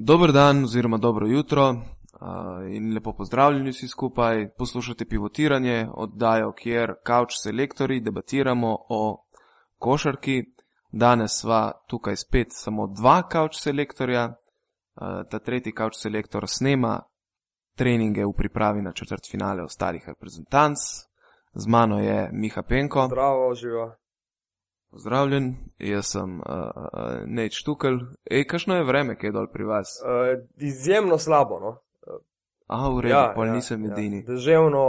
Dober dan, oziroma dobro jutro, uh, in lepo pozdravljeni vsi skupaj. Poslušate pivotiranje, oddajo, kjer kavč selektori debatiramo o košarki. Danes sva tukaj spet samo dva kavč selektorja. Uh, ta tretji kavč selektor snema treninge v pripravi na četrt finale ostalih reprezentanc. Z mano je Miha Penko. Zdravo, živo. Pozdravljen, jaz sem uh, uh, Neč Tukaj. Ej, kakšno je vreme, kaj je dol pri vas? Uh, izjemno slabo. No? A, v redu, ja, pol ja, nisem edini. Ja. Deževno,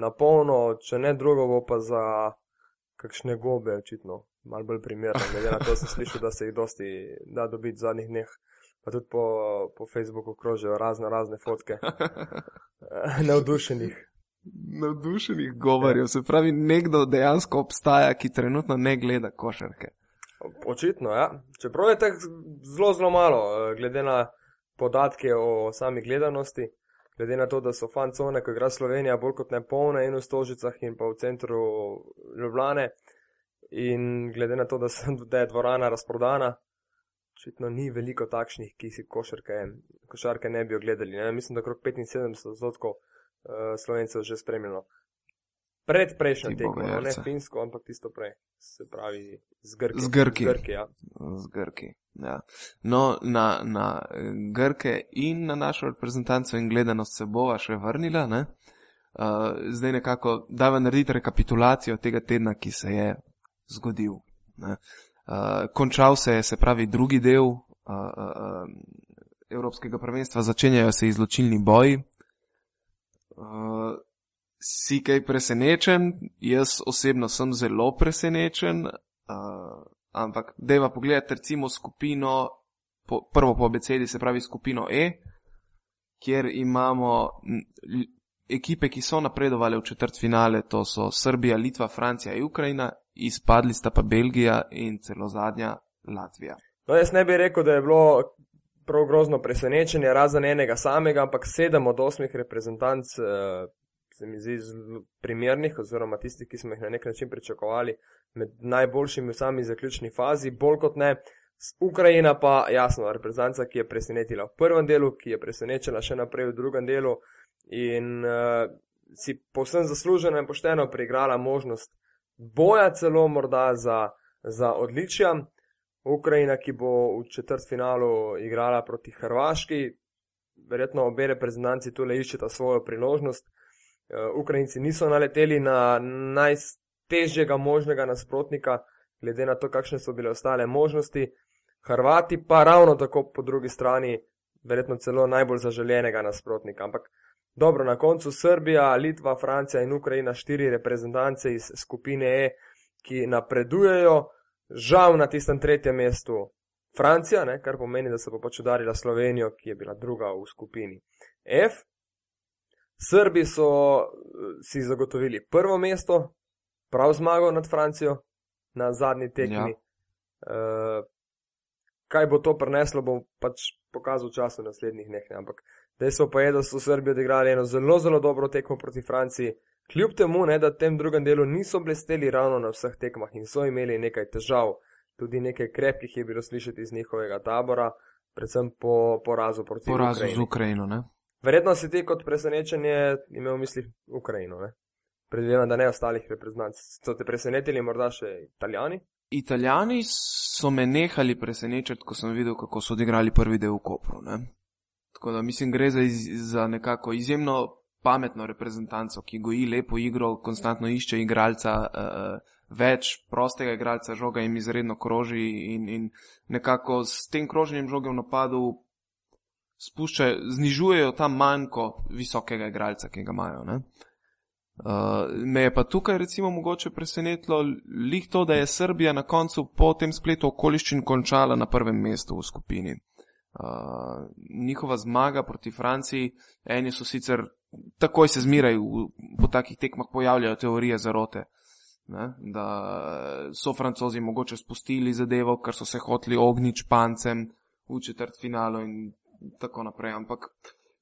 napolno, če ne drugo, bo pa za kakšne gobe, očitno, malo bolj primerno. Glede na to, sem slišal, da se jih dosti da dobiti v zadnjih dneh. Pa tudi po, po Facebooku krožijo razne, razne fotke navdušenih navdušenih govorjev. Se pravi, nekdo dejansko obstaja, ki trenutno ne gleda košarke. Očitno, ja. Čeprav je tako zelo, zelo malo, eh, glede na podatke o sami gledanosti, glede na to, da so fancone, ko igra Slovenija, bolj kot ne polne in v Stožicah in pa v centru Ljubljane. In glede na to, da, sem, da je dvorana razprodana, očitno ni veliko takšnih, ki si košarke, košarke ne bi ogledali. Ne? Mislim, da okrog 75 odstotkov uh, slovencev že spremljalo. Pred prejšnjim tekmom, ne finsko, ampak tisto prej, se pravi z Grki. Z Grki. Z Grki, ja. z Grki ja. No, na, na Grke in na našo reprezentanco in gledanost se bova še vrnila. Ne? Uh, zdaj nekako dava narediti rekapitulacijo tega tedna, ki se je zgodil. Uh, končal se je, se pravi, drugi del uh, uh, Evropskega prvenstva, začenjajo se izločilni boji, Uh, si kaj presenečen? Jaz osebno sem zelo presenečen, uh, ampak deva pogledati recimo skupino, po, prvo po abecedi, se pravi skupino E, kjer imamo ekipe, ki so napredovali v četrt finale, to so Srbija, Litva, Francija in Ukrajina, izpadli sta pa Belgija in celo zadnja Latvija. No, jaz ne bi rekel, da je bilo prav grozno presenečenje, razen enega samega, ampak sedem od osmih reprezentanc uh, se mi zdi primernih, oziroma tistih, ki smo jih na nek način pričakovali med najboljšimi v sami zaključni fazi, bolj kot ne. Ukrajina pa jasno, reprezentanca, ki je presenetila v prvem delu, ki je presenečena še naprej v drugem delu in uh, si povsem zasluženo in pošteno preigrala možnost boja celo morda za, za odličja. Ukrajina, ki bo v četrt finalu igrala proti Hrvaški, verjetno obe reprezentanci tole iščeta svojo priložnost. Eh, Ukrajinci niso naleteli na najtežjega možnega nasprotnika, glede na to, kakšne so bile ostale možnosti. Hrvati pa ravno tako po drugi strani, verjetno celo najbolj zaželjenega nasprotnika. Ampak dobro, na koncu Srbija, Litva, Francija in Ukrajina, štiri reprezentance iz skupine E, ki napredujejo žal na tistem tretjem mestu Francija, ne, kar pomeni, da se bo pač udarila Slovenijo, ki je bila druga v skupini F. Srbi so eh, si zagotovili prvo mesto, prav zmago nad Francijo na zadnji tekmi. Ja. Uh, kaj bo to prineslo, bo pač pokazal čas v naslednjih dneh. Ampak dejstvo pa je, da so Srbi odigrali eno zelo, zelo dobro tekmo proti Franciji. Kljub temu, ne, da v tem drugem delu niso blesteli ravno na vseh tekmah in so imeli nekaj težav, tudi nekaj krepkih je bilo slišati iz njihovega tabora, predvsem po porazu proti porazu Ukrajini. z Ukrajino. Ne? Verjetno si ti kot presenečenje imel v mislih Ukrajino. Ne? Predvidevam, da ne ostalih reprezentantov. So te presenetili morda še italijani? Italijani so me nehali presenečati, ko sem videl, kako so odigrali prvi del v Kopru. Ne? Tako da mislim, gre za, iz, za nekako izjemno pametno reprezentanco, ki goji lepo igro, konstantno išče igralca, uh, več prostega igralca, žoga jim izredno kroži in, in nekako s tem kroženjem žoge v napadu spuščajo, znižujejo ta manjko visokega igralca, ki ga imajo. Uh, me je pa tukaj recimo mogoče presenetilo lih to, da je Srbija na koncu po tem spletu okoliščin končala na prvem mestu v skupini. Uh, njihova zmaga proti Franciji, eni so sicer takoj se zmeraj po takih tekmah pojavljajo teorije zarote. Ne? Da so francozi mogoče spustili zadevo, ker so se hoteli ogniti špancem v četrt finalu in tako naprej. Ampak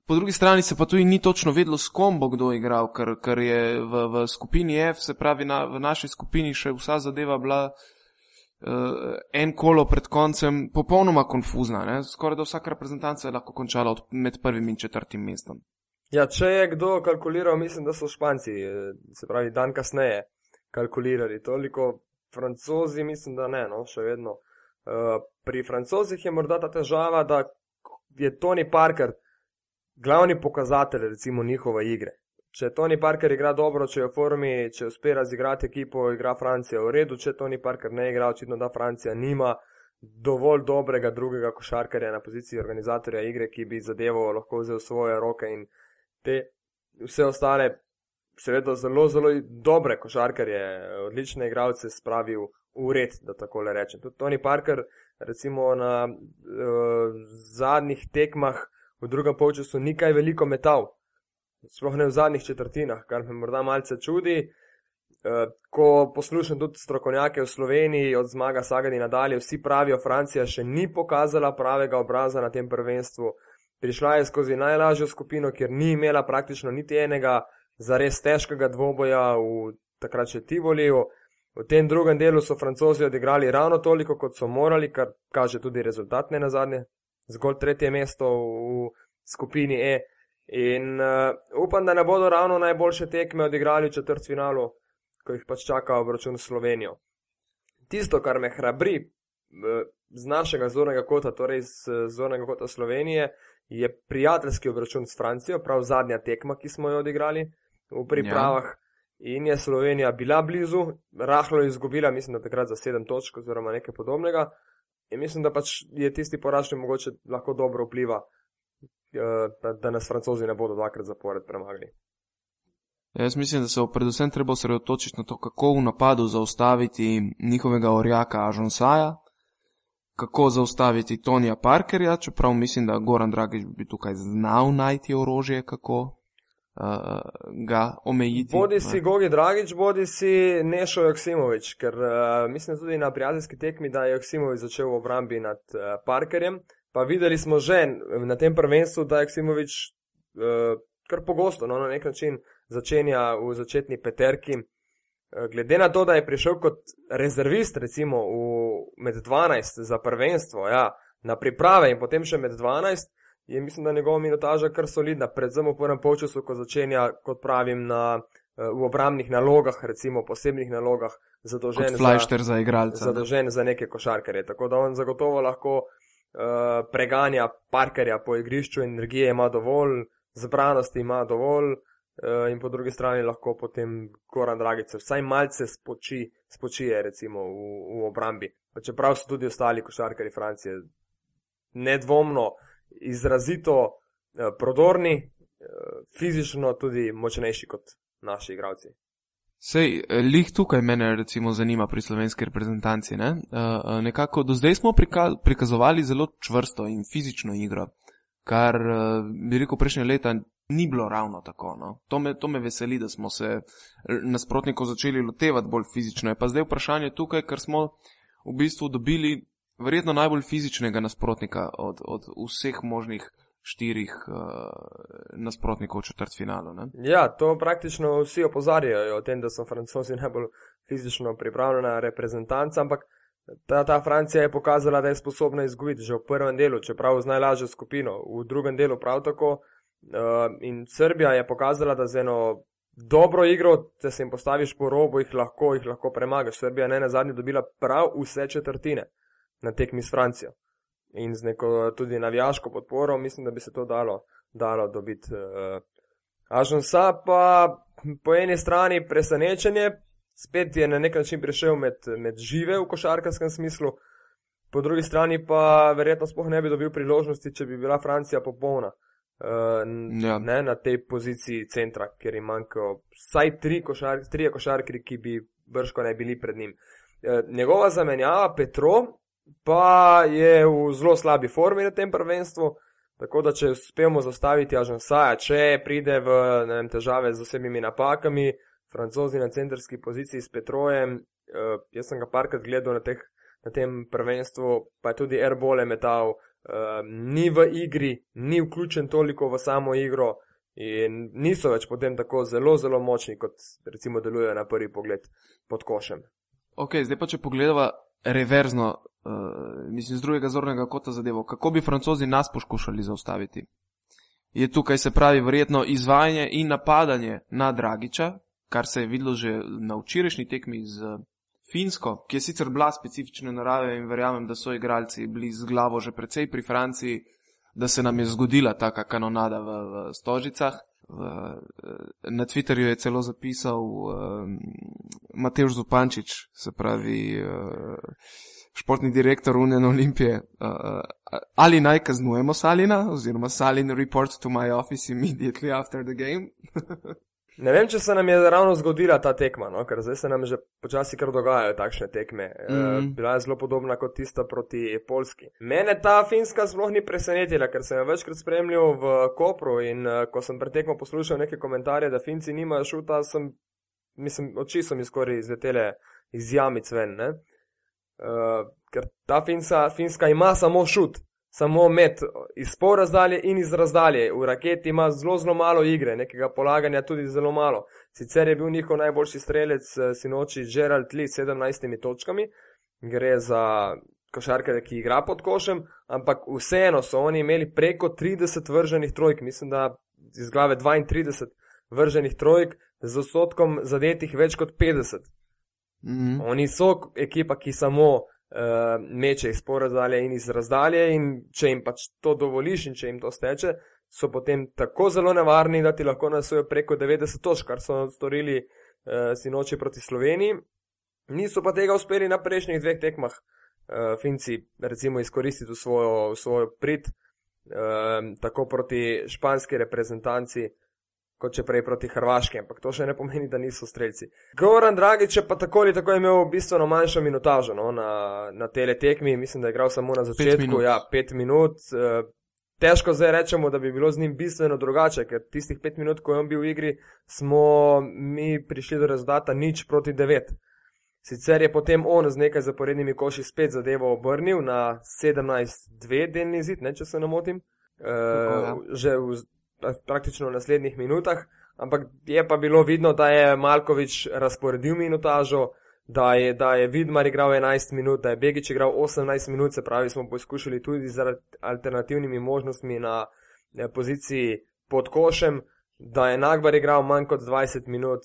po drugi strani se pa tudi ni točno vedlo, s kom bo kdo igral, ker, ker je v, v skupini F, se pravi na, v naši skupini, še vsa zadeva bila uh, en kolo pred koncem popolnoma konfuzna. Ne? Skoraj da vsaka reprezentanca je lahko končala od, med prvim in četrtim mestom. Ja, če je kdo kalkuliral, mislim, da so Španci, eh, se pravi, dan kasneje kalkulirali toliko, francozi mislim, da ne, no, še vedno. Uh, pri francozih je morda ta težava, da je Tony Parker glavni pokazatelj recimo njihove igre. Če Tony Parker igra dobro, če je v formi, če uspe razigrati ekipo, igra Francija v redu, če Tony Parker ne igra, očitno da Francija nima dovolj dobrega drugega košarkarja na poziciji organizatorja igre, ki bi zadevo lahko vzel v svoje roke in te vse ostale, seveda zelo, zelo dobre košarkarje, odlične igralce spravil v red, da tako le rečem. Tudi Tony Parker, recimo na uh, zadnjih tekmah v drugem polčasu, ni kaj veliko metal sploh ne v zadnjih četrtinah, kar me morda malce čudi. Uh, ko poslušam tudi strokovnjake v Sloveniji, od zmaga Sagadi nadalje, vsi pravijo, Francija še ni pokazala pravega obraza na tem prvenstvu. Prišla je skozi najlažjo skupino, kjer ni imela praktično niti enega zares težkega dvoboja v takrat še Tivoliju. V tem drugem delu so francozi odigrali ravno toliko, kot so morali, kar kaže tudi rezultat ne na zadnje. Zgolj tretje mesto v skupini E. In uh, upam, da ne bodo ravno najboljše tekme odigrali v četrtfinalu, ko jih pač čaka obračun s Slovenijo. Tisto, kar me hrabri uh, z našega zornega kota, torej z uh, zornega kota Slovenije, je prijateljski obračun s Francijo, prav zadnja tekma, ki smo jo odigrali v pripravah. Ja. In je Slovenija bila blizu, rahlo je izgubila, mislim, da takrat za sedem točk oziroma nekaj podobnega. In mislim, da pač je tisti poraz še mogoče lahko dobro vpliva da, da nas francozi ne bodo dvakrat zapored premagali. Jaz mislim, da se bo predvsem treba osredotočiti na to, kako v napadu zaustaviti njihovega orjaka Ažonsaja, kako zaustaviti Tonija Parkerja, čeprav mislim, da Goran Dragič bi tukaj znal najti orožje, kako uh, ga omejiti. Bodi si Gogi Dragič, bodi si Nešo Joksimovič, ker uh, mislim tudi na prijateljski tekmi, da je Joksimovič začel v obrambi nad uh, Parkerjem. Pa videli smo že na tem prvenstvu, da je Ksimovič uh, kar pogosto no, na nek način začenja v začetni peterki. Uh, glede na to, da je prišel kot rezervist, recimo v, med 12 za prvenstvo, ja, na priprave in potem še med 12, je mislim, da njegova minutaža kar solidna, predvsem v prvem polčasu, ko začenja, kot pravim, na, uh, v obramnih nalogah, recimo posebnih nalogah, zadolžen, za, za, zadolžen za neke košarkarje. Tako da on zagotovo lahko uh, preganja parkerja po igrišču, energije ima dovolj, zbranosti ima dovolj, uh, in po drugi strani lahko potem Goran Dragice vsaj malce spoči, spočije, recimo v, v obrambi. Pa čeprav so tudi ostali košarkari Francije nedvomno izrazito uh, prodorni, uh, fizično tudi močnejši kot naši igravci. Sej, eh, lih tukaj mene recimo zanima pri slovenski reprezentanci. Ne? Uh, nekako do zdaj smo prika prikazovali zelo čvrsto in fizično igro, kar uh, bi rekel prejšnje leta ni bilo ravno tako. No? To, me, to me veseli, da smo se nasprotnikov začeli lotevati bolj fizično. Je pa zdaj vprašanje tukaj, ker smo v bistvu dobili verjetno najbolj fizičnega nasprotnika od, od vseh možnih štirih uh, nasprotnikov v četrtfinalu. Ja, to praktično vsi opozarjajo o tem, da so francozi najbolj fizično pripravljena reprezentanca, ampak ta, ta Francija je pokazala, da je sposobna izgubiti že v prvem delu, čeprav z najlažjo skupino, v drugem delu prav tako. Uh, in Srbija je pokazala, da z eno dobro igro, če se jim postaviš po robu, jih lahko, jih lahko premagaš. Srbija ne na zadnje dobila prav vse četrtine na tekmi s Francijo in z neko tudi navijaško podporo, mislim, da bi se to dalo, dalo dobiti. Uh, Ažonsa pa po eni strani presenečenje, spet je na nek način prišel med, med žive v košarkarskem smislu, po drugi strani pa verjetno spoh ne bi dobil priložnosti, če bi bila Francija popolna. Uh, ja. ne, na tej poziciji centra, ker jim manjkajo vsaj tri košarki, košarki, ki bi brško ne bili pred njim. Uh, njegova zamenjava Petro pa je v zelo slabi formi na tem prvenstvu. Tako da, če uspemo zastaviti Ažansaja, če pride v vem, težave z osebnimi napakami, francozi na centrski poziciji s Petrojem, uh, jaz sem ga parkrat gledal na, teh, na tem prvenstvu, pa je tudi Airbole metal, uh, ni v igri, ni vključen toliko v samo igro in niso več potem tako zelo, zelo močni, kot recimo delujejo na prvi pogled pod košem. Ok, zdaj pa če pogledamo reverzno, uh, mislim, z drugega zornega kota zadevo, kako bi francozi nas poskušali zaustaviti. Je tukaj se pravi verjetno izvajanje in napadanje na Dragiča, kar se je videlo že na včerajšnji tekmi z Finsko, ki je sicer bila specifične narave in verjamem, da so igralci bili z glavo že precej pri Franciji, da se nam je zgodila taka kanonada v, v Stožicah. V, na Twitterju je celo zapisal um, Mateusz Zupančič, se pravi uh, športni direktor Union Olimpije, uh, ali naj kaznujemo Salina, oziroma Salin report to my office immediately after the game. Ne vem, če se nam je ravno zgodila ta tekma, no? ker zdaj se nam že počasi kar dogajajo takšne tekme. Mm -hmm. e, bila je zelo podobna kot tista proti Polski. Mene ta finska sploh ni presenetila, ker sem jo večkrat spremljal v Kopru in uh, ko sem pred tekmo poslušal neke komentarje, da Finci nimajo šuta, sem, mislim, oči so mi skoraj izletele iz jamic ven. E, ker ta finska, finska ima samo šut samo med iz pol razdalje in iz razdalje. V raketi ima zelo, zelo malo igre, nekega polaganja tudi zelo malo. Sicer je bil njihov najboljši strelec eh, sinoči Gerald Lee s 17 točkami, gre za košarkare, ki igra pod košem, ampak vseeno so oni imeli preko 30 vrženih trojk, mislim, da iz glave 32 vrženih trojk z osotkom zadetih več kot 50. Mm -hmm. Oni so ekipa, ki samo uh, meče iz porazdalje in iz razdalje, in če jim pač to dovoliš in če jim to steče, so potem tako zelo nevarni, da ti lahko nasujo preko 90 točk, kar so storili uh, sinoči proti Sloveniji. Niso pa tega uspeli na prejšnjih dveh tekmah, uh, Finci, recimo, izkoristiti v svojo, v svojo prid, uh, tako proti španski reprezentanci, kot če prej proti Hrvaški, ampak to še ne pomeni, da niso streljci. Goran Dragič je pa tako ali tako imel bistveno manjšo minutažo no, na, na tele tekmi, mislim, da je igral samo na začetku, pet ja, pet minut. Uh, težko zdaj rečemo, da bi bilo z njim bistveno drugače, ker tistih pet minut, ko je on bil v igri, smo mi prišli do rezultata nič proti devet. Sicer je potem on z nekaj zaporednimi koši spet zadevo obrnil na 17-2 delni zid, ne, če se ne motim. Uh, že v praktično v naslednjih minutah, ampak je pa bilo vidno, da je Malkovič razporedil minutažo, da je, da je Vidmar igral 11 minut, da je Begič igral 18 minut, se pravi, smo poskušali tudi z alternativnimi možnostmi na poziciji pod košem, da je Nagbar igral manj kot 20 minut,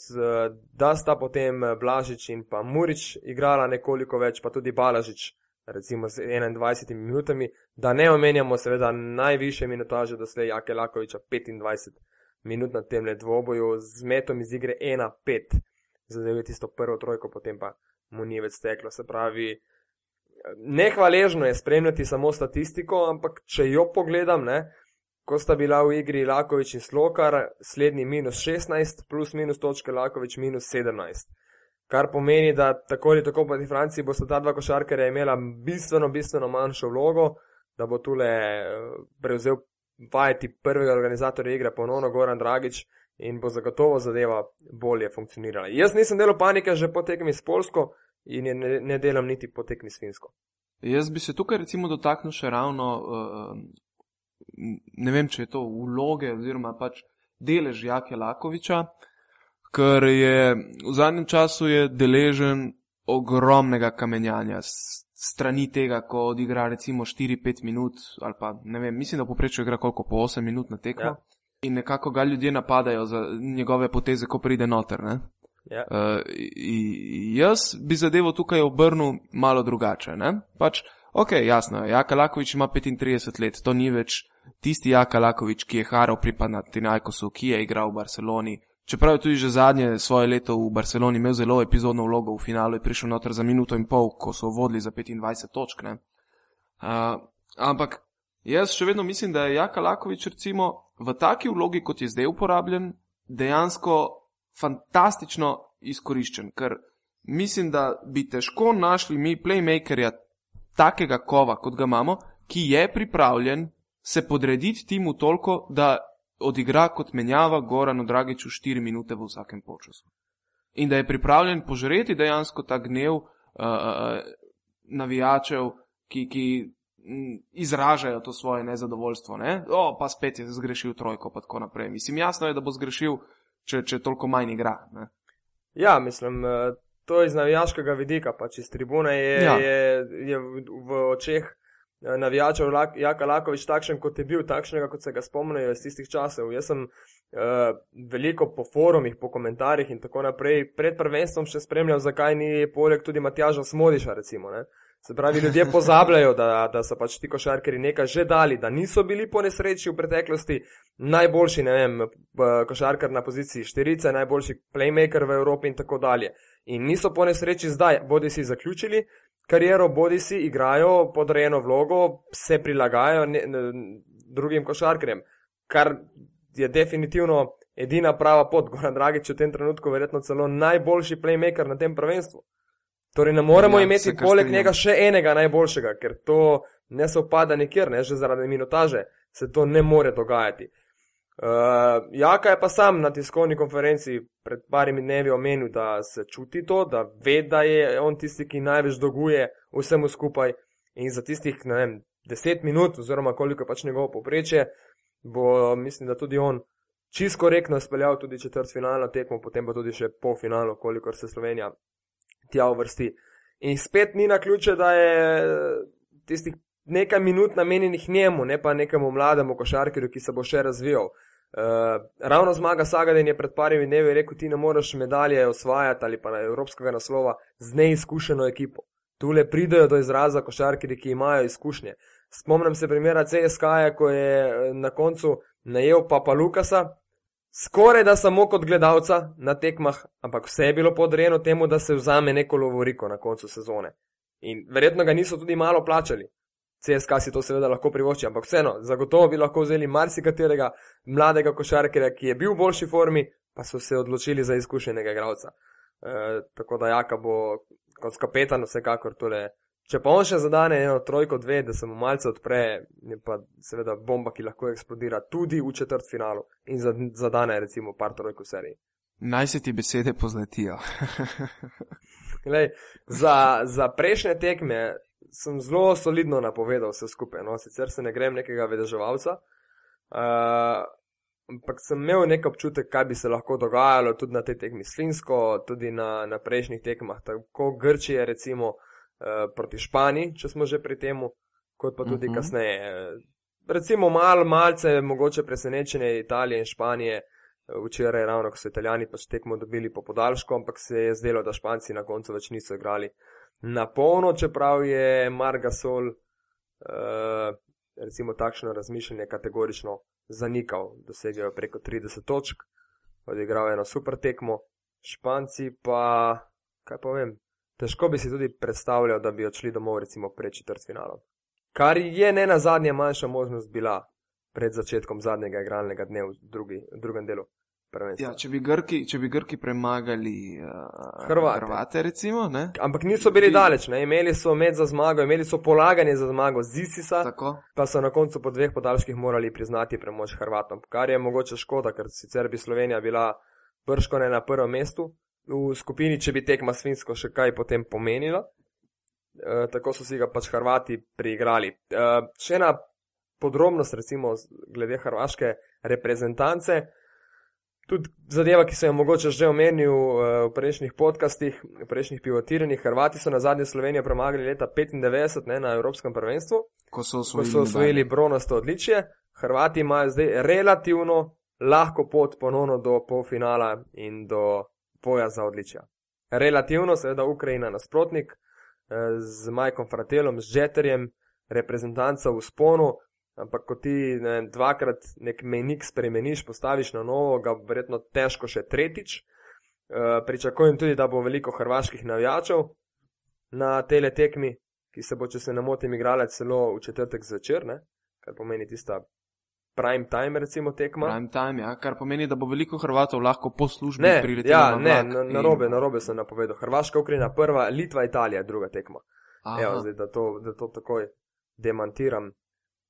da sta potem Blažič in pa Murič igrala nekoliko več, pa tudi Balažič recimo z 21 minutami, da ne omenjamo seveda najviše minutaže doslej Jake Lakoviča 25 minut na tem dvoboju z metom iz igre 1-5 za 9. prvo trojko, potem pa mu ni več steklo. Se pravi, nehvaležno je spremljati samo statistiko, ampak če jo pogledam, ne, ko sta bila v igri Lakovič in Slokar, slednji minus 16 plus minus točke Lakovič minus 17 kar pomeni, da tako ali tako proti Franciji bosta ta dva košarkarja imela bistveno, bistveno manjšo vlogo, da bo tule eh, prevzel vajeti prvega organizatorja igre, ponovno Goran Dragič in bo zagotovo zadeva bolje funkcionirala. Jaz nisem delal panike že po tekmi s Polsko in je ne, ne delam niti po tekmi s Finsko. Jaz bi se tukaj recimo dotaknil še ravno, uh, ne vem, če je to vloge oziroma pač delež Jake Lakoviča. Uh, ker je v zadnjem času deležen ogromnega kamenjanja strani tega, ko odigra recimo 4-5 minut ali pa ne vem, mislim, da poprečuje igra koliko po 8 minut na tekmo. Ja. In nekako ga ljudje napadajo za njegove poteze, ko pride noter. Ja. Uh, jaz bi zadevo tukaj obrnil malo drugače. Pač, ok, jasno, Jaka Lakovič ima 35 let, to ni več tisti Jaka Lakovič, ki je haral pripadati Najkosu, ki je igral v Barceloni, Čeprav je tudi že zadnje svoje leto v Barceloni imel zelo epizodno vlogo v finalu, je prišel noter za minuto in pol, ko so vodili za 25 točk. Uh, ampak jaz še vedno mislim, da je Jaka Lakovič recimo v taki vlogi, kot je zdaj uporabljen, dejansko fantastično izkoriščen. Ker mislim, da bi težko našli mi playmakerja takega kova, kot ga imamo, ki je pripravljen se podrediti timu toliko, da odigra kot menjava Goranu Dragiču 4 minute v vsakem počasu. In da je pripravljen požreti dejansko ta gnev uh, uh, navijačev, ki, ki izražajo to svoje nezadovoljstvo. Ne? O, pa spet je zgrešil trojko, pa tako naprej. Mislim, jasno je, da bo zgrešil, če, če toliko manj igra. Ne? Ja, mislim, to iz navijaškega vidika, pač iz tribune je, Ja. je, je v, očeh eh, navijačev Lak- Jaka Lakovič takšen, kot je bil, takšnega, kot se ga spomnijo iz tistih časov. Jaz sem uh, veliko po forumih, po komentarjih in tako naprej pred prvenstvom še spremljal, zakaj ni poleg tudi Matjaža Smodiša, recimo. Ne? Se pravi, ljudje pozabljajo, da, da so pač ti košarkari nekaj že dali, da niso bili po nesreči v preteklosti najboljši, ne vem, p- košarkar na poziciji štirice, najboljši playmaker v Evropi in tako dalje. In niso po nesreči zdaj, bodi si zaključili kariero, bodi si igrajo podrejeno vlogo, se prilagajajo ne, ne, drugim košarkarjem, kar je definitivno edina prava pot. Goran Dragič je v tem trenutku verjetno celo najboljši playmaker na tem prvenstvu. Torej ne moremo Ja, imeti poleg njega še enega najboljšega, ker to ne se upada nikjer, ne že zaradi minutaže, se to ne more dogajati. Uh, Jaka je pa sam na tiskovni konferenci pred parimi dnevi omenil, da se čuti to, da ve, da je on tisti, ki največ dolguje vsemu skupaj in za tistih, ne vem, deset minut oziroma koliko je pač njegovo poprečje, bo mislim, da tudi on čisto korektno izpeljal tudi četrt finalno tekmo, potem pa tudi še polfinalno, kolikor se Slovenija tja uvrsti. In spet ni na ključe, da je tistih nekaj minut namenjenih njemu, ne pa nekemu mlademu košarkarju, ki se bo še razvijal. Uh, ravno zmaga Sagaden je pred parimi dnevi rekel, ti ne moreš medalje osvajati ali pa na evropskega naslova z neizkušeno ekipo. Tule pridejo do izraza košarkiri, ki imajo izkušnje. Spomnim se primera CSK-ja, ko je eh, na koncu najel Papa Lukasa, skoraj da samo kot gledalca na tekmah, ampak vse je bilo podrejeno temu, da se vzame neko lovoriko na koncu sezone. In verjetno ga niso tudi malo plačali. CSK si to seveda lahko privošči, ampak vseeno, zagotovo bi lahko vzeli marsikaterega mladega košarkarja, ki je bil v boljši formi, pa so se odločili za izkušenega igralca. E, tako da Jaka bo kot kapetan vsekakor tole. Če pa on še zadane eno trojko, dve, da se mu malce odpre, je pa seveda bomba, ki lahko eksplodira tudi v četrt finalu in zad- zadane recimo par trojk v seriji. Naj se ti besede pozletijo. Glej, za, za prejšnje tekme sem zelo solidno napovedal vse skupaj. No? Sicer se ne grem nekega vedeževalca, uh, ampak sem imel nek občutek, kaj bi se lahko dogajalo tudi na tej tekmi s Finsko, tudi na, na prejšnjih tekmah, tako Grčije, recimo uh, proti Španiji, če smo že pri tem, kot pa tudi uh Mhm. -huh. kasneje. Recimo mal, malce mogoče presenečenje Italije in Španije. Včeraj, ravno ko so Italijani pač tekmo dobili po podaljšku, ampak se je zdelo, da Španci na koncu več niso igrali na polno, čeprav je Margasol, uh, recimo, takšno razmišljanje kategorično zanikal. Dosegel je preko 30 točk, odigral je eno super tekmo, Španci pa, kaj povem, težko bi si tudi predstavljal, da bi odšli domov, recimo, pred četrtfinalom. Kar je ne na zadnje manjša možnost bila pred začetkom zadnjega igralnega dne v, drugi, v drugem delu. Prvenstva. Ja, če, bi Grki, če bi Grki premagali uh, Hrvate. Hrvate, recimo, ne? Ampak niso bili Bi- daleč, ne? imeli so med za zmago, imeli so polaganje za zmago z Isisa, Tako. pa so na koncu po dveh podaljških morali priznati premoč Hrvatom, kar je mogoče škoda, ker sicer bi Slovenija bila brško ne na prvem mestu v skupini, če bi tekma s Finsko še kaj potem pomenila. E, tako so si ga pač Hrvati priigrali. E, še ena podrobnost, recimo glede hrvaške reprezentance. Tudi zadeva, ki sem jo mogoče že omenil eh, v prejšnjih podcastih, v prejšnjih pivotiranjih, Hrvati so na zadnje Slovenijo premagali leta 95 ne, na Evropskem prvenstvu, Ko so ko osvojili, so osvojili bronasto odličje. Hrvati imajo zdaj relativno lahko pot ponovno do polfinala in do boja za odličja. Relativno, seveda, Ukrajina nasprotnik eh, z Majkom Fratelom, z Jeterjem, reprezentanca v sponu, ampak ko ti ne, vem, dvakrat nek menik spremeniš, postaviš na novo, ga bo verjetno težko še tretjič. Eh, Pričakujem tudi, da bo veliko hrvaških navijačev na tele tekmi, ki se bo, če se ne motim, igrala celo v četrtek zvečer, ne? kar pomeni tista prime time, recimo tekma. Prime time, ja, kar pomeni, da bo veliko Hrvatov lahko po službi priletelo ja, na ne, na, in- narobe, narobe sem napovedal. Hrvaška, Ukrajina prva, Litva, Italija druga tekma. Aha. Evo, zdaj, da, to, da to takoj demantiram.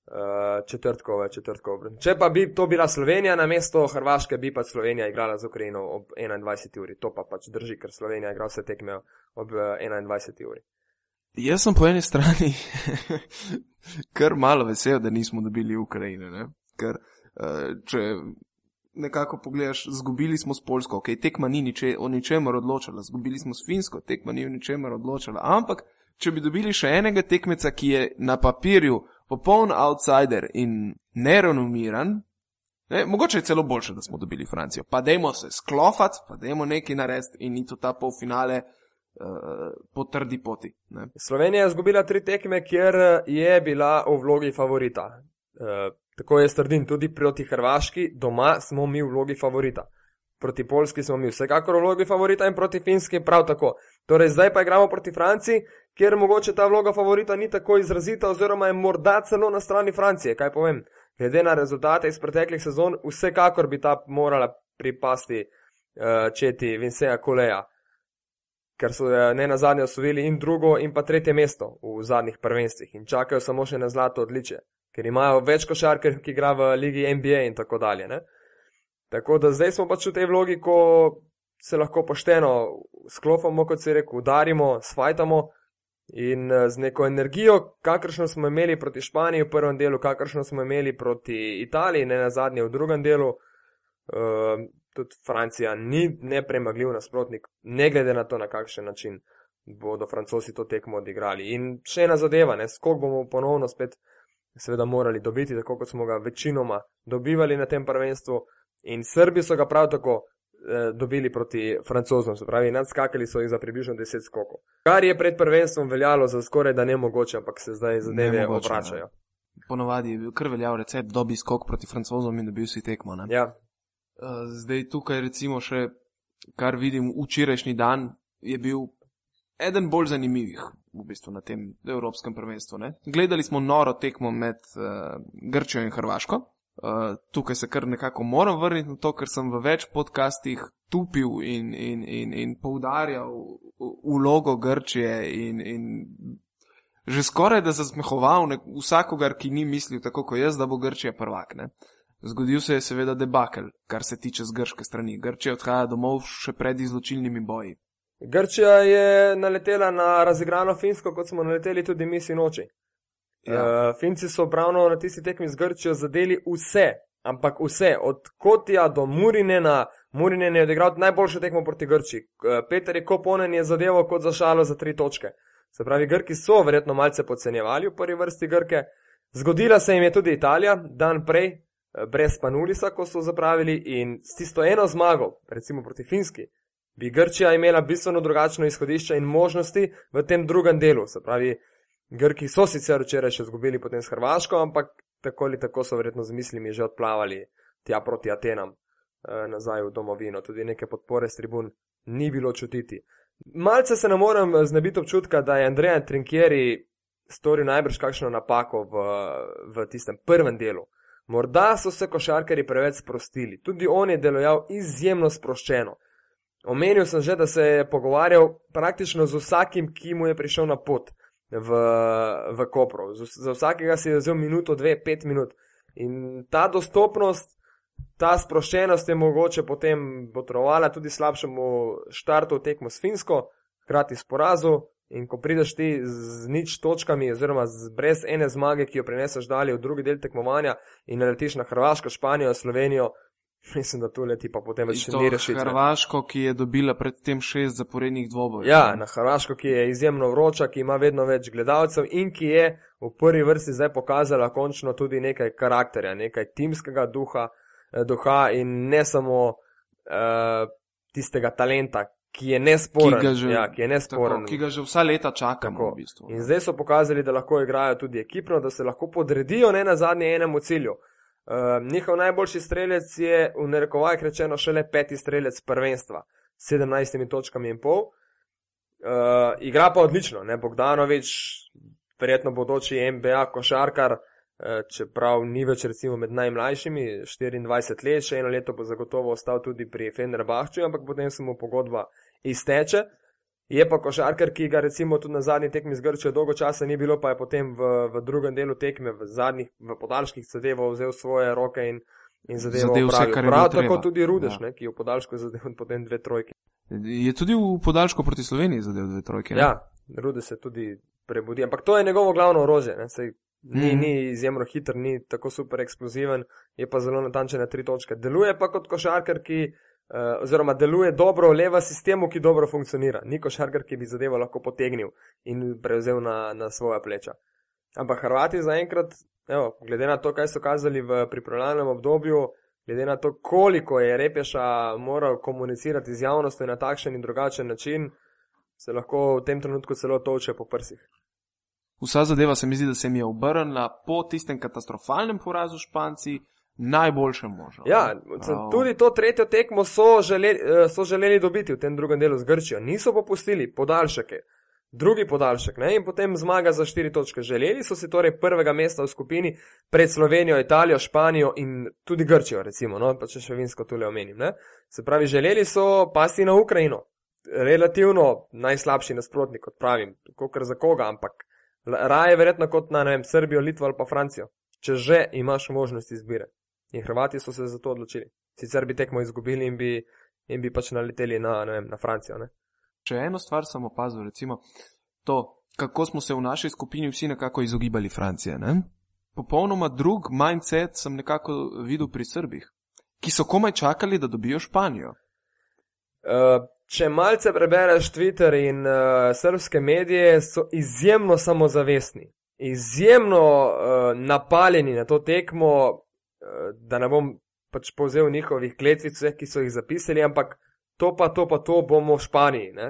Uh, četrtkove, četrtkove. Če pa bi to bila Slovenija na mesto Hrvaške, bi pa Slovenija igrala z Ukrajino ob 21. uri. To pa pač drži, ker Slovenija igra vse tekme ob eh, 21. uri. Jaz sem po eni strani kar malo vesel, da nismo dobili Ukrajine. Ne? Ker uh, če nekako pogledaš, zgubili smo s Polsko, ok, tekma ni niče, o ničemer odločala, zgubili smo s Finsko, tekma ni o ničemer odločala. Ampak, če bi dobili še enega tekmeca, ki je na papirju popoln outsider in nerenomiran, ne, mogoče je celo boljše, da smo dobili Francijo. Pa dajmo se sklofati, pa dajmo nekaj narediti in iti v ta polfinale. Uh, po trdi poti. Ne. Slovenija je izgubila tri tekme, kjer je bila v vlogi favorita. Uh, tako je strdim, tudi proti Hrvaški, doma smo mi v vlogi favorita. Proti Polski smo mi vsekakor v vlogi favorita in proti Finski prav tako. Torej, zdaj pa igramo proti Franciji, kjer mogoče ta vloga favorita ni tako izrazita, oziroma je morda celo na strani Francije. Kaj povem? Glede na rezultate iz preteklih sezon, vsekakor bi ta morala pripasti uh, četi Vinceja Koleja ker so eh, ne na zadnje osvojili in drugo in pa tretje mesto v zadnjih prvenstvih in čakajo samo še na zlato odličje, ker imajo več košarker, ki igra v ligi NBA in tako dalje. Ne? Tako da zdaj smo pač v tej vlogi, ko se lahko pošteno sklopimo, kot se reče, udarimo, svajtamo in eh, z neko energijo, kakršno smo imeli proti Španiji v prvem delu, kakršno smo imeli proti Italiji, ne na zadnje v drugem delu. Uh, tudi Francija ni nepremagljiv nasprotnik, ne glede na to, na kakšen način bodo francozi to tekmo odigrali. In še ena zadeva, skok bomo ponovno spet seveda morali dobiti, tako kot smo ga večinoma dobivali na tem prvenstvu. In Srbi so ga prav tako dobili proti francozom, se pravi, nadskakali so jih za približno 10 skokov. Kar je pred prvenstvom veljalo za skoraj da ne mogoče, ampak se zdaj zadeve obračajo. Ponovadi je bil kar veljav recept, dobi skok proti francozom in dobi si tekmo. Ne? Ja, Eh, zdaj tukaj recimo še, kar vidim, včerajšnji dan je bil eden bolj zanimivih v bistvu na tem Evropskem prvenstvu. Ne? Gledali smo noro tekmo med uh, Grčijo in Hrvaško. Uh, tukaj se kar nekako moram vrniti na to, ker sem v več podcastih tupil in, in, in, in poudarjal vlogo Grčije in, in že skoraj da zasmehoval vsakogar, ki ni mislil tako kot jaz, da bo Grčija prvak. Ne? Zgodil se je seveda debakel, kar se tiče z grške strani. Grčija odhaja domov še pred izločilnimi boji. Grčija je naletela na razigrano Finsko, kot smo naleteli tudi mi sinoči. Ja. Uh, Finci so pravno na tisti tekmi z Grčijo zadeli vse, ampak vse, od Kotija do Murinena. Murinen je odigral najboljšo tekmo proti Grčiji. Uh, Peter je Koponen je zadeval kot za šalo za tri točke. Se pravi, Grki so verjetno malce podcenjevali v prvi vrsti Grke. Zgodila se jim je tudi Italija, dan prej, Eh, brez Panulisa, ko so zapravili in s tisto eno zmago, recimo proti Finski, bi Grčija imela bistveno drugačno izhodišče in možnosti v tem drugem delu. Se pravi, Grki so sicer včeraj še zgubili potem s Hrvaško, ampak tako ali tako so verjetno z mislimi že odplavali tja proti Atenam eh, nazaj v domovino. Tudi neke podpore s tribun ni bilo čutiti. Malce se ne morem znebiti občutka, da je Andrej Trinkieri storil najbrž kakšno napako v, v tistem prvem delu. Morda so se košarkari preveč sprostili, tudi on je deloval izjemno sproščeno. Omenil sem že, da se je pogovarjal praktično z vsakim, ki mu je prišel na pot v, v Kopro. Za vsakega si je vzel minuto, dve, pet minut. In ta dostopnost, ta sproščenost je mogoče potem potrovala tudi slabšemu štartu tekmo s Finsko, hkrati s porazu, In ko prideš ti z nič točkami, oziroma brez ene zmage, ki jo prineseš dalje v drugi del tekmovanja in naletiš na Hrvaško, Španijo, Slovenijo, mislim, da tu leti pa potem več ni rešiti. Hrvaško, ki je dobila predtem šest zaporednih dvobojev. Ja, na Hrvaško, ki je izjemno vroča, ki ima vedno več gledalcev in ki je v prvi vrsti zdaj pokazala končno tudi nekaj karakterja, nekaj timskega duha, eh, duha in ne samo uh, tistega talenta, ki je nesporen. Ki ga že, ja, ki nesporen. Tako, ki ga že vsa leta čakamo. V bistvu, in zdaj so pokazali, da lahko igrajo tudi ekipno, da se lahko podredijo ne na zadnje enemu cilju. Uh, njihov najboljši strelec je v narekovajih rečeno šele peti strelec prvenstva s 17 točkami in pol. Uh, igra pa odlično, ne Bogdanovič, verjetno bodoči MBA košarkar, uh, čeprav ni več recimo med najmlajšimi, 24 let, še eno leto bo zagotovo ostal tudi pri Fenerbahču, ampak potem se mu pogodba izteče. Je pa košarkar, ki ga recimo tudi na zadnji tekmi z Grčijo dolgo časa ni bilo, pa je potem v, v drugem delu tekme, v zadnjih, v podaljških zadevo vzel svoje roke in, in zadevo vse, kar je Prav tako treba. tudi Rudeš, ja. ne, ki je v podaljšku zadev potem dve trojke. Je tudi v podaljšku proti Sloveniji zadev dve trojke. Ne? Ja, Rudeš se tudi prebudi, ampak to je njegovo glavno orožje. Ni, Mhm. ni izjemno hiter, ni tako super eksploziven, je pa zelo natančen na tri točke. Deluje pa kot košarkar, ki, uh, oziroma deluje dobro leva sistemu, ki dobro funkcionira. Ni košarkar, ki bi zadevo lahko potegnil in prevzel na, na svoja pleča. Ampak Hrvati zaenkrat, evo, glede na to, kaj so kazali v pripravljalnem obdobju, glede na to, koliko je Repeša moral komunicirati z javnostjo na takšen in drugačen način, se lahko v tem trenutku celo toče po prsih. Vsa zadeva se mi zdi, da se mi je obrnila po tistem katastrofalnem porazu Španci najboljše možno. Ja, tudi to tretjo tekmo so želeli, so želeli dobiti v tem drugem delu z Grčijo. Niso popustili, podaljšake. Drugi podaljšek ne? in potem zmaga za štiri točke. Želeli so si torej prvega mesta v skupini pred Slovenijo, Italijo, Španijo in tudi Grčijo, recimo, no? pa če še vinsko tule omenim. Ne? Se pravi, želeli so pasti na Ukrajino. Relativno najslabši nasprotnik, kot pravim, kot za koga, ampak raje verjetno kot na vem, Srbijo, Litvo ali pa Francijo, če že imaš možnost izbire. In Hrvati so se za to odločili. Sicer bi tekmo izgubili in bi, in bi pač naleteli na, ne vem, na Francijo. Ne? Če eno stvar sem opazil, recimo to, kako smo se v naši skupini vsi nekako izogibali Francije. Ne? Popolnoma drug mindset sem nekako videl pri Srbih, ki so komaj čakali, da dobijo Španijo. Uh, če malce prebereš Twitter in uh, srpske medije, so izjemno samozavestni, izjemno uh, napaljeni na to tekmo, da ne bom pač povzel njihovih kletvic, vseh, ki so jih zapisali, ampak to pa to pa to bomo v Španiji. Ne?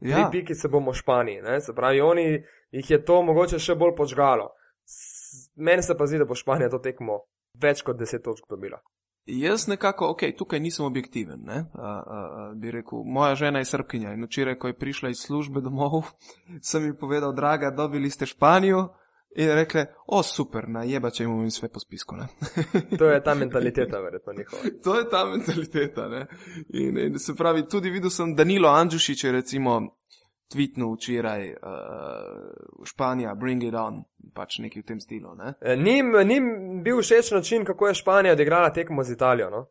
Tri Ja, piki se bomo v Španiji. Ne? Se pravi, oni jih je to mogoče še bolj počgalo. S- Meni se pa zdi, da bo Španija to tekmo več kot deset točk dobila. jaz nekako, ok, tukaj nisem objektiven. Ne? A, a, a, bi rekel, moja žena je srpkinja in včeraj, ko je prišla iz službe domov, sem ji povedal, draga, dobili ste Španijo. In rekle, o super, najeba, če imamo in sve po spisku. To je ta mentaliteta, verjetno njihova. To je ta mentaliteta. ne. In, in se pravi, tudi videl sem Danilo Andžušič, recimo tweetnul včeraj uh, Španija, bring it on, pač nekaj v tem stilu. Ne. E, Njim, njim bil všeč način, kako je Španija odigrala tekmo z Italijo. No?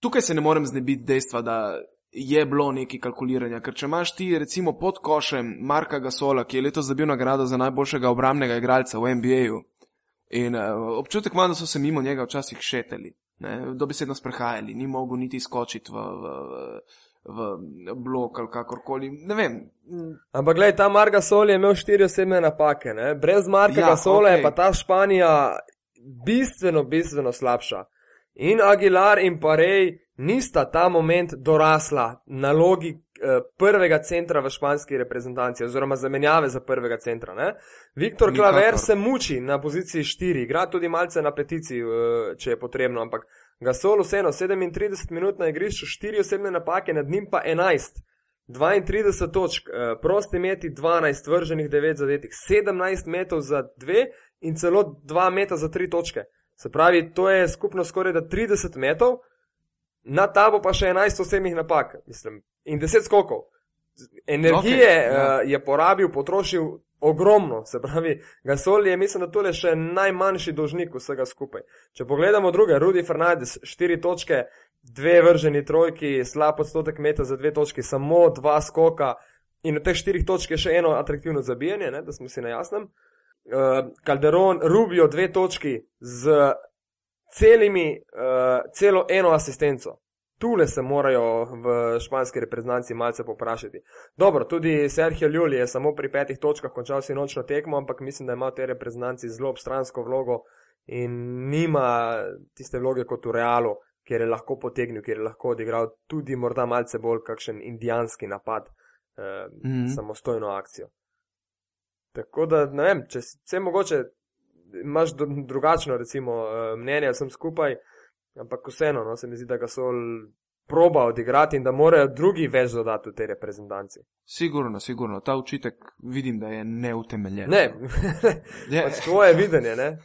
Tukaj se ne morem znebiti dejstva, da je bilo nekaj kalkuliranja, ker če imaš ti recimo pod košem Marka Gasola, ki je letos dobil nagrado za najboljšega obramnega igralca v NBA-ju in uh, občutek imam, da so se mimo njega včasih šeteli, ne, dobesedno sprehajali, ni mogel niti skočiti v, v, v, v blok ali kakorkoli, ne vem. Ampak gledaj, ta Marga Sol je imel štiri osebne napake. Ne? Brez Marka Ja, ja, Sola okay. je pa ta Španija bistveno, bistveno slabša. In Aguilar in Parej nista ta moment dorasla nalogi eh, prvega centra v španski reprezentanci, oziroma zamenjave za prvega centra. Ne? Viktor Nikakor. Klaver se muči na poziciji 4, igra tudi malce na peticiji, eh, če je potrebno, ampak Gasol vseeno 37 minut na igrišču, 4 osebne napake, nad njim pa 11. 32 točk, eh, prosti meti 12, vrženih 9 zadetih, 17 metov za 2 in celo 2 meta za 3 točke. Se pravi, to je skupno skoraj da 30 metov, na tabo pa še 11 osebnih napak mislim, in 10 skokov. Energije okay, ja. uh, je porabil, potrošil ogromno, se pravi, Gasol je, mislim, da tole še najmanjši dolžnik vsega skupaj. Če pogledamo druge, Rudi Fernandez, 4 točke, dve vrženi trojki, slab odstotek meta za dve točki, samo dva skoka in od teh štirih točk je še eno atraktivno zabijanje, ne, da smo si na jasnem. Uh, Calderon, Rubio, dve točki z celimi, uh, celo eno asistenco. Tule se morajo v španski reprezentanci malce poprašati. Dobro, tudi Sergio Ljuli je samo pri petih točkah končal si nočno tekmo, ampak mislim, da ima v tej reprezentanci zelo obstransko vlogo in nima tiste vloge kot v Realu, kjer je lahko potegnil, kjer je lahko odigral tudi morda malce bolj kakšen indijanski napad, eh, mm. -hmm. samostojno akcijo. Tako da, ne vem, če se mogoče imaš dru- drugačno recimo, eh, mnenje vsem skupaj, ampak vseeno, no, se mi zdi, da ga so proba odigrati in da morajo drugi več dodati v tej reprezentanci. Sigurno, sigurno, ta učitek vidim, da je neutemeljen. Ne, Je- pač tvoje videnje, ne?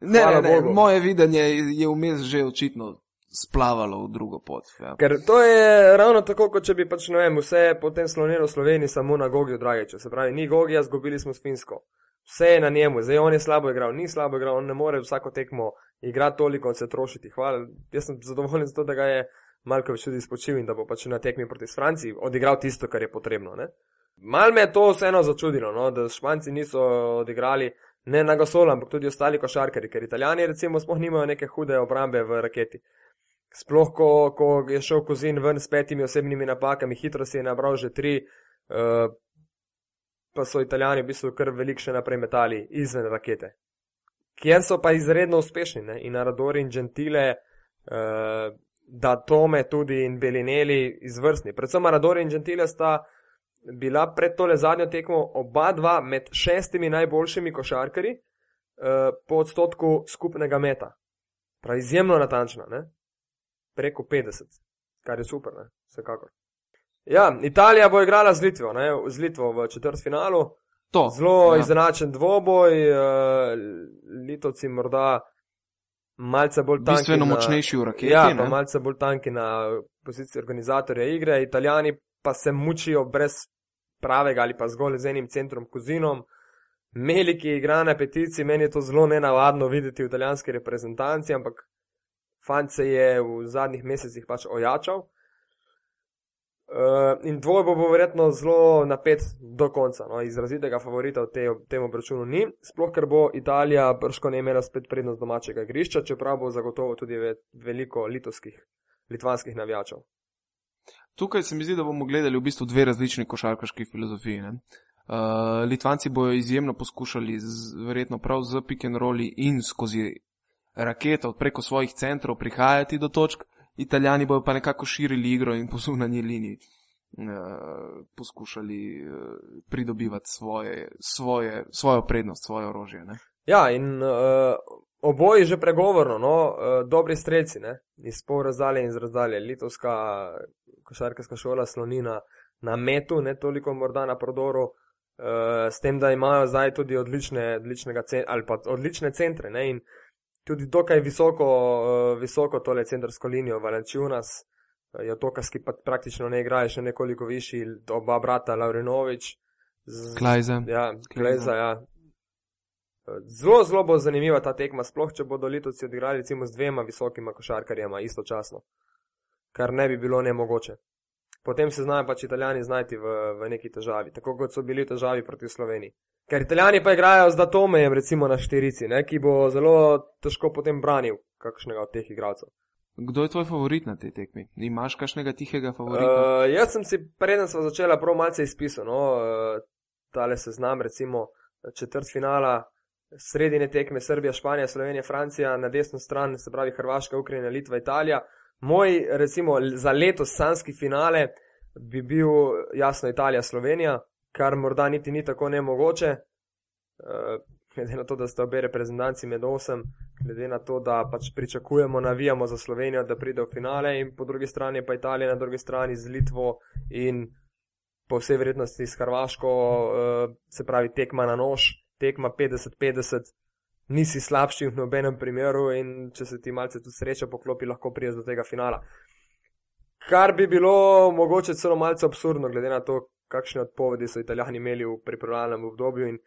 ne, hvala ne, ne, Bogu. moje videnje je vmes že očitno splavalo v drugo pot. Ja. Ker to je ravno tako, kot če bi pač, ne vem, vse potem slonilo v Sloveniji samo na Gogiju Dragiču. Se pravi, ni Gogija, zgubili smo s Finsko. Vse je na njemu, zdaj on je slabo igral, ni slabo igral, on ne more vsako tekmo igrati toliko in se trošiti. Hvala, jaz sem zadovoljen z to, da ga je Malkovič tudi spočil in da bo pač na tekmi proti Franciji odigral tisto, kar je potrebno. Ne? Mal me je to vseeno začudilo, no? da Španci niso odigrali Ne na Gasola, ampak tudi ostali košarkari, ker italijani recimo sploh nimajo neke hude obrambe v raketi. Sploh, ko, ko je šel Kozin ven s petimi osebnimi napakami, hitro si je nabral že tri, uh, pa so italijani v bistvu kar velik še naprej metali izven rakete. Kjer so pa izredno uspešni ne? in Aradori in Gentile, uh, da Tome tudi in Belineli izvrstni. Predvsem Aradori in Gentile sta bila pred tole zadnjo tekmo oba dva med šestimi najboljšimi košarkari uh, po odstotku skupnega meta. Prav izjemno natančna, ne? preko 50, kar je super, ne? vsekakor. Ja, Italija bo igrala z Litvo, ne? z Litvo v četrtfinalu. To, Zelo ja. izenačen dvoboj, uh, Litovci morda malce bolj tanki. Bistveno na, močnejši v raketi. Ja, ne? pa malce bolj tanki na poziciji organizatorja igre. Italijani pa se mučijo brez pravega ali pa zgolj z enim centrom kozinom. Meliki igra na petici, meni je to zelo nenavadno videti v italijanski reprezentanci, ampak fant se je v zadnjih mesecih pač ojačal. Uh, in dvoj bo, bo verjetno zelo napet do konca. No, izrazitega favorita v te, tem obračunu ni, sploh ker bo Italija brško ne imela spet prednost domačega igrišča, čeprav bo zagotovo tudi ve, veliko litovskih, litvanskih navijačev. Tukaj se mi zdi, da bomo gledali v bistvu dve različni košarkaški filozofiji. Uh, Litvanci bojo izjemno poskušali, z, verjetno prav z pick and rolli in skozi raketo preko svojih centrov prihajati do točk, Italijani bojo pa nekako širili igro in po zunanji liniji uh, poskušali uh, pridobivati svoje, svoje, svojo prednost, svoje orožje. Ne? Ja, in uh, oboji že pregovorno, no, uh, dobri strelci, ne, iz pol razdalje in iz razdalje. Litovska košarkarska šola sloni na, na metu, ne toliko morda na prodoru, uh, s tem, da imajo zdaj tudi odlične, cen, odlične centre. Ne, in tudi dokaj visoko, uh, visoko tole centrsko linijo, Valenčunas, uh, Jotokas, ki pa praktično ne igrajo, še nekoliko višji, oba brata Laurinovič. Klajza. Ja, Klajza, ja. Zelo, zelo bo zanimiva ta tekma, sploh če bodo Litovci odigrali recimo z dvema visokima košarkarjema istočasno, kar ne bi bilo nemogoče. Potem se znajo pač italijani znajti v, v neki težavi, tako kot so bili težavi proti Sloveniji. Ker italijani pa igrajo z Datomejem recimo na štirici, ne, ki bo zelo težko potem branil kakšnega od teh igralcev. Kdo je tvoj favorit na tej tekmi? Imaš kakšnega tihega favorita? Uh, jaz sem si, preden sem začela, prav malce izpisal, no, uh, tale seznam recimo četrt finala, sredine tekme Srbija, Španija, Slovenija, Francija, na desno stran se pravi Hrvaška, Ukrajina, Litva, Italija. Moj, recimo, za letos sanski finale bi bil jasno Italija, Slovenija, kar morda niti ni tako nemogoče, glede na to, da sta obe reprezentanci med osem, glede na to, da pač pričakujemo, navijamo za Slovenijo, da pride v finale, in po drugi strani pa Italija, na drugi strani z Litvo in po vsej verjetnosti s Hrvaško, se pravi tekma na nož tekma 50-50, nisi slabši v nobenem primeru in če se ti malce tu sreča poklopi, lahko priješ do tega finala. Kar bi bilo mogoče celo malce absurdno, glede na to, kakšne odpovedi so italijani imeli v pripravljalnem obdobju. In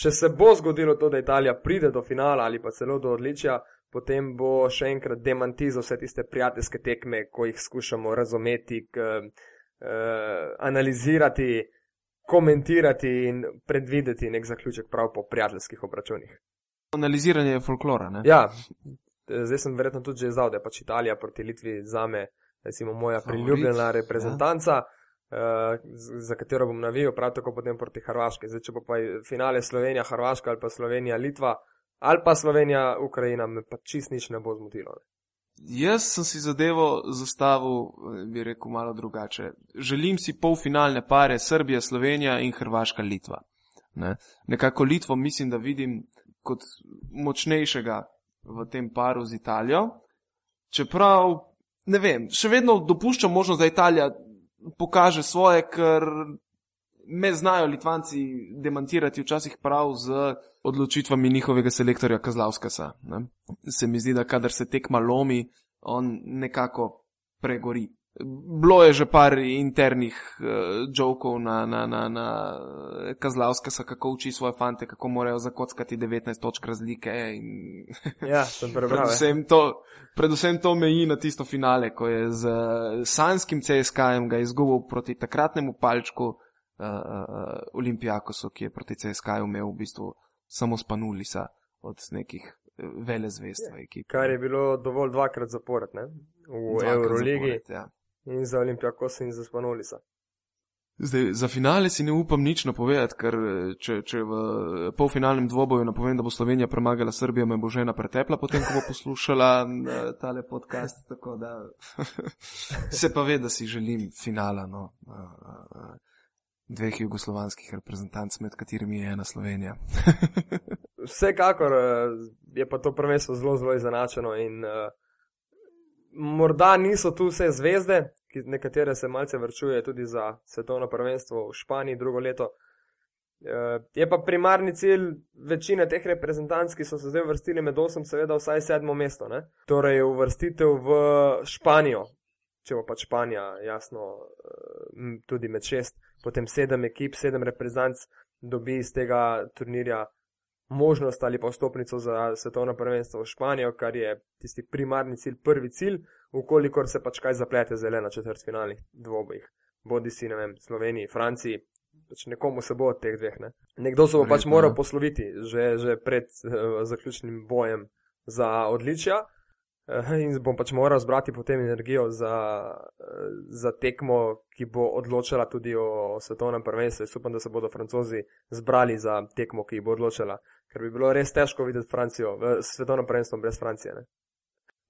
če se bo zgodilo to, da Italija pride do finala ali pa celo do odličja, potem bo še enkrat demantizo vse tiste prijateljske tekme, ko jih skušamo razumeti, k, eh, analizirati, komentirati in predvideti nek zaključek prav po prijateljskih obračunih. Analiziranje folklora. Ne? Ja, zdaj sem verjetno tudi že izdal, da je pač Italija proti Litvi za me, recimo, moja Favorit, priljubljena reprezentanca, ja. uh, za katero bom navijal, prav tako potem proti Hrvaški. Zdaj, če bo pa finale Slovenija, Hrvaška ali pa Slovenija, Litva ali pa Slovenija, Ukrajina, me pa čist nič ne bo zmotilo. Ne. Jaz sem si zadevo zastavil, bi rekel, malo drugače. Želim si polfinalne pare Srbija, Slovenija in Hrvaška, Litva. Ne? Nekako Litvo mislim, da vidim kot močnejšega v tem paru z Italijo. Čeprav, ne vem, še vedno dopuščam možnost, da Italija pokaže svoje, ker me znajo Litvanci demantirati včasih prav z odločitvami njihovega selektorja Kazlavskasa. Ne? Se mi zdi, da kadar se tekma lomi, on nekako pregori. Bilo je že par internih uh, jokov na, na, na, na Kazlavskasa, kako uči svoje fante, kako morajo zakockati 19 točk razlike. In... Ja, sem prebral. predvsem, to, predvsem to meji na tisto finale, ko je z sanskim CSK-jem ga izgubil proti takratnemu palčku uh, uh, Olimpijakosu, ki je proti CSK-ju imel v bistvu samo spanulisa od nekih eh, vele zvest v ekipi. Kar je bilo dovolj dvakrat zapored, ne? V Euroligi zapored, Ja. In za Olimpijakos in za Spanolisa. Zdaj, za finale si ne upam nič napovedati, ker če, če v polfinalnem dvoboju napovem, da bo Slovenija premagala Srbijo, me bo žena pretepla, potem ko bo poslušala tale podcast. Tako da se pa ve, da si želim finala no, eh, eh, dveh jugoslovanskih reprezentanc, med katerimi je ena Slovenija. Vsekakor eh, je pa to prvenstvo zelo, zelo izenačeno in uh, morda niso tu vse zvezde, ki nekatere se malce vrčuje tudi za svetovno prvenstvo v Španiji drugo leto. Uh, je pa primarni cilj večine teh reprezentanc, ki so se zdaj uvrstili med osem, seveda vsaj sedmo mesto. Ne? Torej uvrstitev v Španijo, če bo pač Španija, jasno, uh, tudi med šest, potem sedem ekip, sedem reprezentanc dobi iz tega turnirja možnost ali pa vstopnico za svetovno prvenstvo v Španijo, kar je tisti primarni cilj, prvi cilj, ukolikor se pač kaj zaplete zelo na četrtfinalnih dvobojih. Bodi si, ne vem, Sloveniji, Franciji, pač nekomu se bo od teh dveh. Ne. Nekdo se bo pač moral ja. posloviti že, že pred uh, zaključnim bojem za odličja. In bom pač moral zbrati potem energijo za, eh, za tekmo, ki bo odločala tudi o svetovnem prvenstvu. Jaz upam, da se bodo francozi zbrali za tekmo, ki bo odločala, ker bi bilo res težko videti Francijo v svetovnem prvenstvu brez Francije. Ne?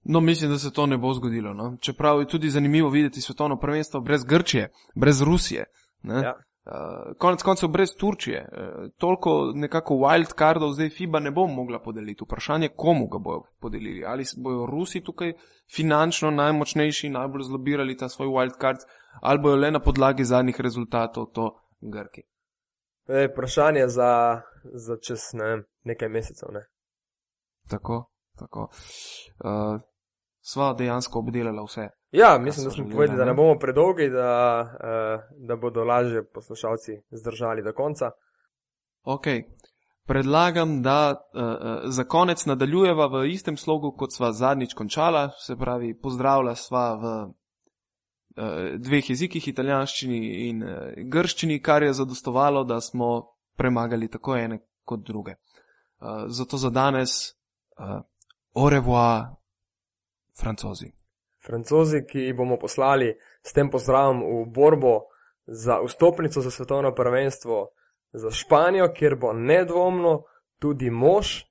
No, mislim, da se to ne bo zgodilo. No? Čeprav je tudi zanimivo videti svetovno prvenstvo brez Grčije, brez Rusije. Ne? Ja. Uh, konec koncev brez Turčije. Uh, toliko nekako wild cardov zdaj FIBA ne bo mogla podeliti. Vprašanje, komu ga bojo podelili. Ali bojo Rusi tukaj finančno najmočnejši, najbolj zlobirali ta svoj wild card, ali bojo le na podlagi zadnjih rezultatov to Grki. E, vprašanje za, za čez ne, vem, nekaj mesecev. Ne? Tako, tako. Uh, sva dejansko obdelala vse. Ja, mislim, da smo povedali, da ne? bomo predolgi, da, uh, da bodo lažje poslušalci zdržali do konca. Ok. Predlagam, da uh, za konec nadaljujeva v istem slogu, kot sva zadnjič končala, se pravi, pozdravlja sva v uh, dveh jezikih, italijanščini in uh, grščini, kar je zadostovalo, da smo premagali tako ene kot druge. Uh, zato za danes, uh, au revoir, francozi. Francozi, ki jih bomo poslali s tem pozdravom v borbo za vstopnico za svetovno prvenstvo za Španijo, kjer bo nedvomno tudi mož,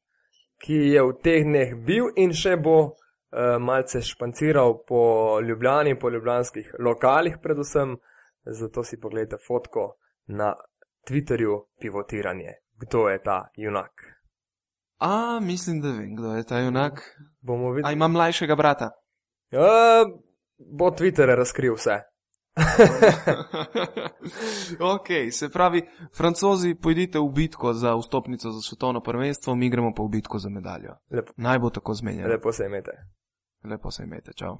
ki je v teh dneh bil in še bo uh, malce španciral po Ljubljani, po ljubljanskih lokalih predvsem. Zato si pogledajte fotko na Twitterju pivotiranje. Kdo je ta junak? A, mislim, da vem, kdo je ta junak. Bomo A videli. ima mlajšega brata. Uh, bo Twitter razkril vse. ok, se pravi, francozi, pojdite v bitko za vstopnico za svetovno prvenstvo, mi gremo pa v bitko za medaljo. Lepo, Naj bo tako zmenjeno. lepo se imete. Lepo se imete, čau.